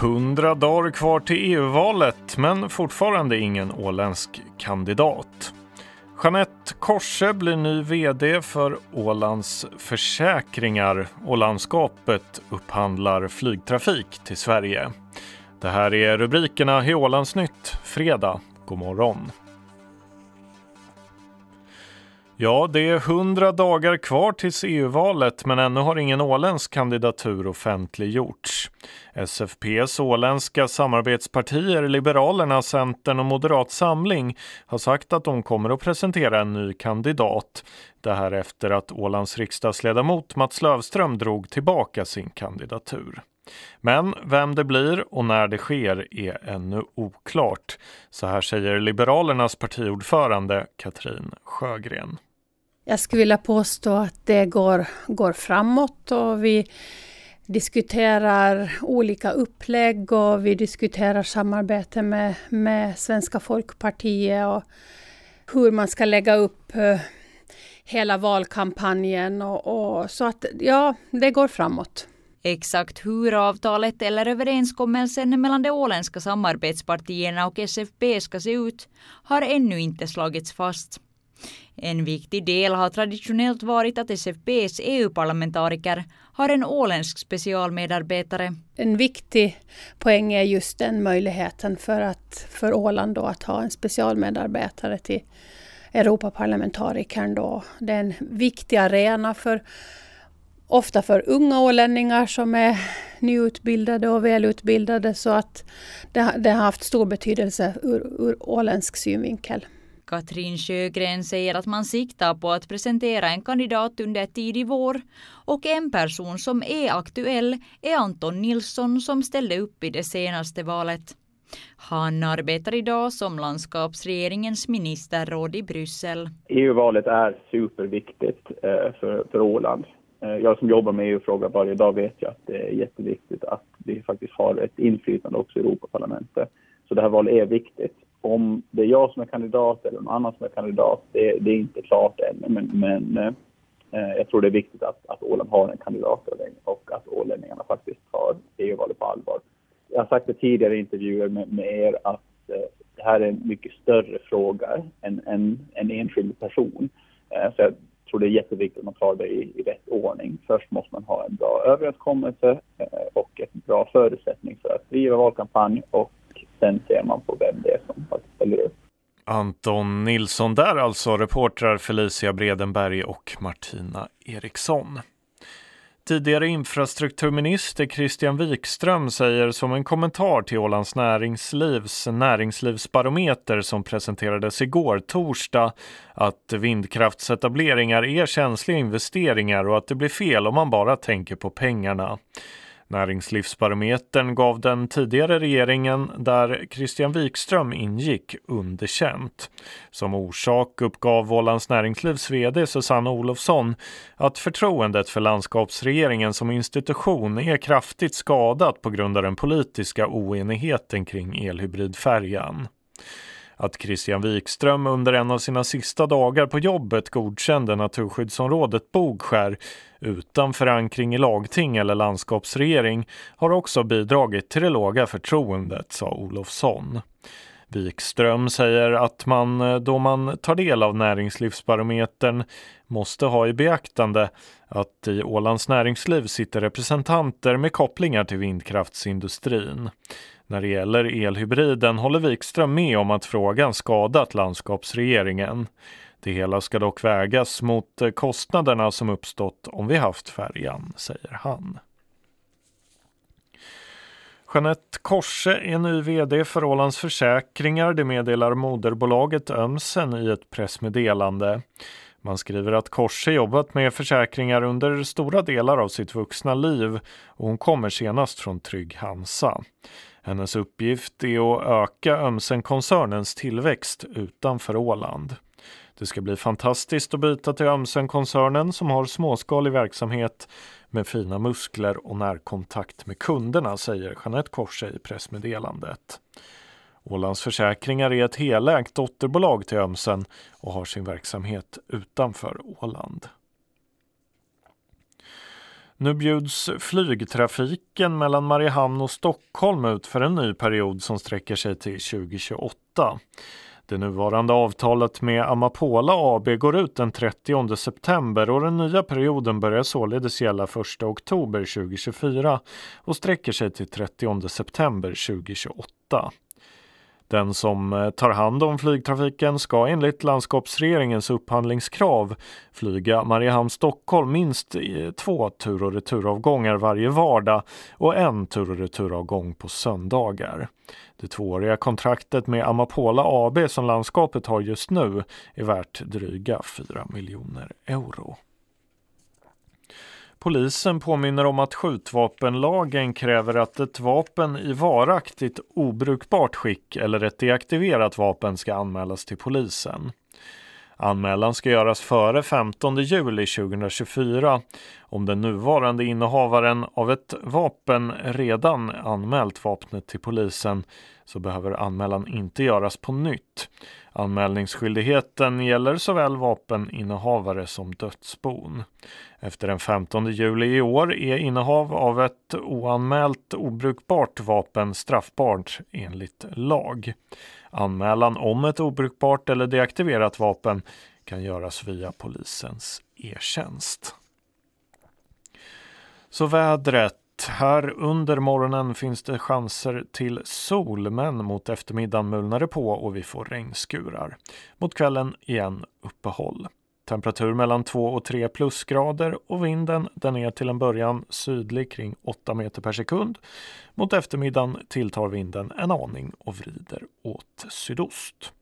Hundra dagar kvar till EU-valet, men fortfarande ingen åländsk kandidat. Jeanette Korse blir ny VD för Ålands Försäkringar och landskapet upphandlar flygtrafik till Sverige. Det här är rubrikerna i Ålandsnytt fredag. God morgon! Ja, det är hundra dagar kvar tills EU-valet men ännu har ingen åländsk kandidatur offentliggjorts. SFPs åländska samarbetspartier Liberalerna, Centern och Moderat Samling har sagt att de kommer att presentera en ny kandidat. Det här efter att Ålands riksdagsledamot Mats Lövström drog tillbaka sin kandidatur. Men vem det blir och när det sker är ännu oklart. Så här säger Liberalernas partiordförande Katrin Sjögren. Jag skulle vilja påstå att det går, går framåt och vi diskuterar olika upplägg och vi diskuterar samarbete med, med Svenska Folkpartiet och hur man ska lägga upp eh, hela valkampanjen och, och så att ja, det går framåt. Exakt hur avtalet eller överenskommelsen mellan de åländska samarbetspartierna och SFP ska se ut har ännu inte slagits fast. En viktig del har traditionellt varit att SFPs EU-parlamentariker har en åländsk specialmedarbetare. En viktig poäng är just den möjligheten för, att, för Åland då att ha en specialmedarbetare till Europaparlamentarikern. Då. Det är en viktig arena för ofta för unga ålänningar som är nyutbildade och välutbildade så att det, det har haft stor betydelse ur, ur åländsk synvinkel. Katrin Sjögren säger att man siktar på att presentera en kandidat under tidig vår och en person som är aktuell är Anton Nilsson som ställde upp i det senaste valet. Han arbetar idag som landskapsregeringens ministerråd i Bryssel. EU-valet är superviktigt eh, för, för Åland. Eh, jag som jobbar med EU-frågor varje dag vet ju att det är jätteviktigt att vi faktiskt har ett inflytande också i Europaparlamentet. Så det här valet är viktigt om det är jag som är kandidat eller någon annan som är kandidat, det, det är inte klart än. Men, men eh, jag tror det är viktigt att, att Åland har en kandidat och att ålänningarna faktiskt tar EU-valet på allvar. Jag har sagt det tidigare i intervjuer med, med er att eh, det här är en mycket större fråga än en, en enskild person. Eh, så jag tror det är jätteviktigt att man tar det i, i rätt ordning. Först måste man ha en bra överenskommelse eh, och ett bra förutsättning för att driva valkampanj och sen ser man på vem det är som faktiskt ställer upp. Anton Nilsson där alltså, reportrar Felicia Bredenberg och Martina Eriksson. Tidigare infrastrukturminister Christian Wikström säger som en kommentar till Ålands Näringslivs näringslivsbarometer som presenterades igår torsdag att vindkraftsetableringar är känsliga investeringar och att det blir fel om man bara tänker på pengarna. Näringslivsbarometern gav den tidigare regeringen, där Christian Wikström ingick, underkänt. Som orsak uppgav Ålands Näringslivs VD Susanne Olofsson att förtroendet för landskapsregeringen som institution är kraftigt skadat på grund av den politiska oenigheten kring elhybridfärjan att Christian Wikström under en av sina sista dagar på jobbet godkände naturskyddsområdet Bogskär utan förankring i lagting eller landskapsregering har också bidragit till det låga förtroendet, sa Olofsson. Wikström säger att man då man tar del av Näringslivsbarometern måste ha i beaktande att i Ålands näringsliv sitter representanter med kopplingar till vindkraftsindustrin. När det gäller elhybriden håller Wikström med om att frågan skadat landskapsregeringen. Det hela ska dock vägas mot kostnaderna som uppstått om vi haft färjan, säger han. Jeanette Korse är ny VD för Ålands Försäkringar. Det meddelar moderbolaget Ömsen i ett pressmeddelande. Man skriver att Korse jobbat med försäkringar under stora delar av sitt vuxna liv och hon kommer senast från Trygg Hansa. Hennes uppgift är att öka Ömsen-koncernens tillväxt utanför Åland. Det ska bli fantastiskt att byta till Ömsen-koncernen som har småskalig verksamhet med fina muskler och närkontakt med kunderna, säger Jeanette Korse i pressmeddelandet. Ålands Försäkringar är ett helägt dotterbolag till Ömsen och har sin verksamhet utanför Åland. Nu bjuds flygtrafiken mellan Mariehamn och Stockholm ut för en ny period som sträcker sig till 2028. Det nuvarande avtalet med Amapola AB går ut den 30 september och den nya perioden börjar således gälla 1 oktober 2024 och sträcker sig till 30 september 2028. Den som eh, tar hand om flygtrafiken ska enligt landskapsregeringens upphandlingskrav flyga Mariehamn-Stockholm minst två tur och returavgångar varje vardag och en tur och returavgång på söndagar. Det tvååriga kontraktet med Amapola AB som landskapet har just nu är värt dryga 4 miljoner euro. Polisen påminner om att skjutvapenlagen kräver att ett vapen i varaktigt obrukbart skick eller ett deaktiverat vapen ska anmälas till polisen. Anmälan ska göras före 15 juli 2024 om den nuvarande innehavaren av ett vapen redan anmält vapnet till polisen så behöver anmälan inte göras på nytt. Anmälningsskyldigheten gäller såväl vapeninnehavare som dödsbon. Efter den 15 juli i år är innehav av ett oanmält obrukbart vapen straffbart enligt lag. Anmälan om ett obrukbart eller deaktiverat vapen kan göras via polisens e-tjänst. Så vädret. Här under morgonen finns det chanser till sol men mot eftermiddagen mulnar det på och vi får regnskurar. Mot kvällen igen uppehåll. Temperatur mellan 2 och 3 plusgrader och vinden den är till en början sydlig kring 8 meter per sekund. Mot eftermiddagen tilltar vinden en aning och vrider åt sydost.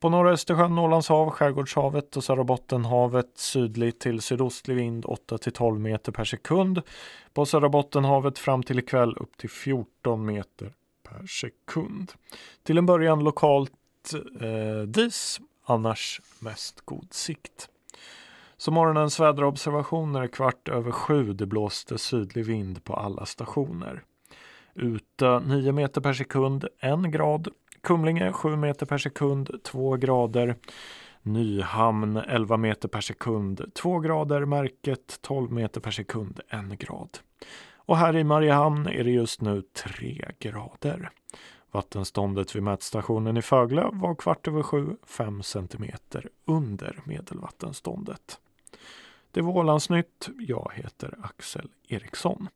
På norra Östersjön, Ålands hav, Skärgårdshavet och Södra Bottenhavet sydlig till sydostlig vind 8 till 12 meter per sekund. På Södra Bottenhavet fram till ikväll upp till 14 meter per sekund. Till en början lokalt eh, dis annars mest god sikt. Så morgonens väderobservationer kvart över sju. Det blåste sydlig vind på alla stationer. Ute 9 meter per sekund, 1 grad. Kumlinge 7 meter per sekund, 2 grader. Nyhamn 11 meter per sekund, 2 grader. Märket 12 meter per sekund, 1 grad. Och här i Mariehamn är det just nu 3 grader. Vattenståndet vid mätstationen i Fögle var kvart över sju, fem centimeter under medelvattenståndet. Det var Ålandsnytt. Jag heter Axel Eriksson.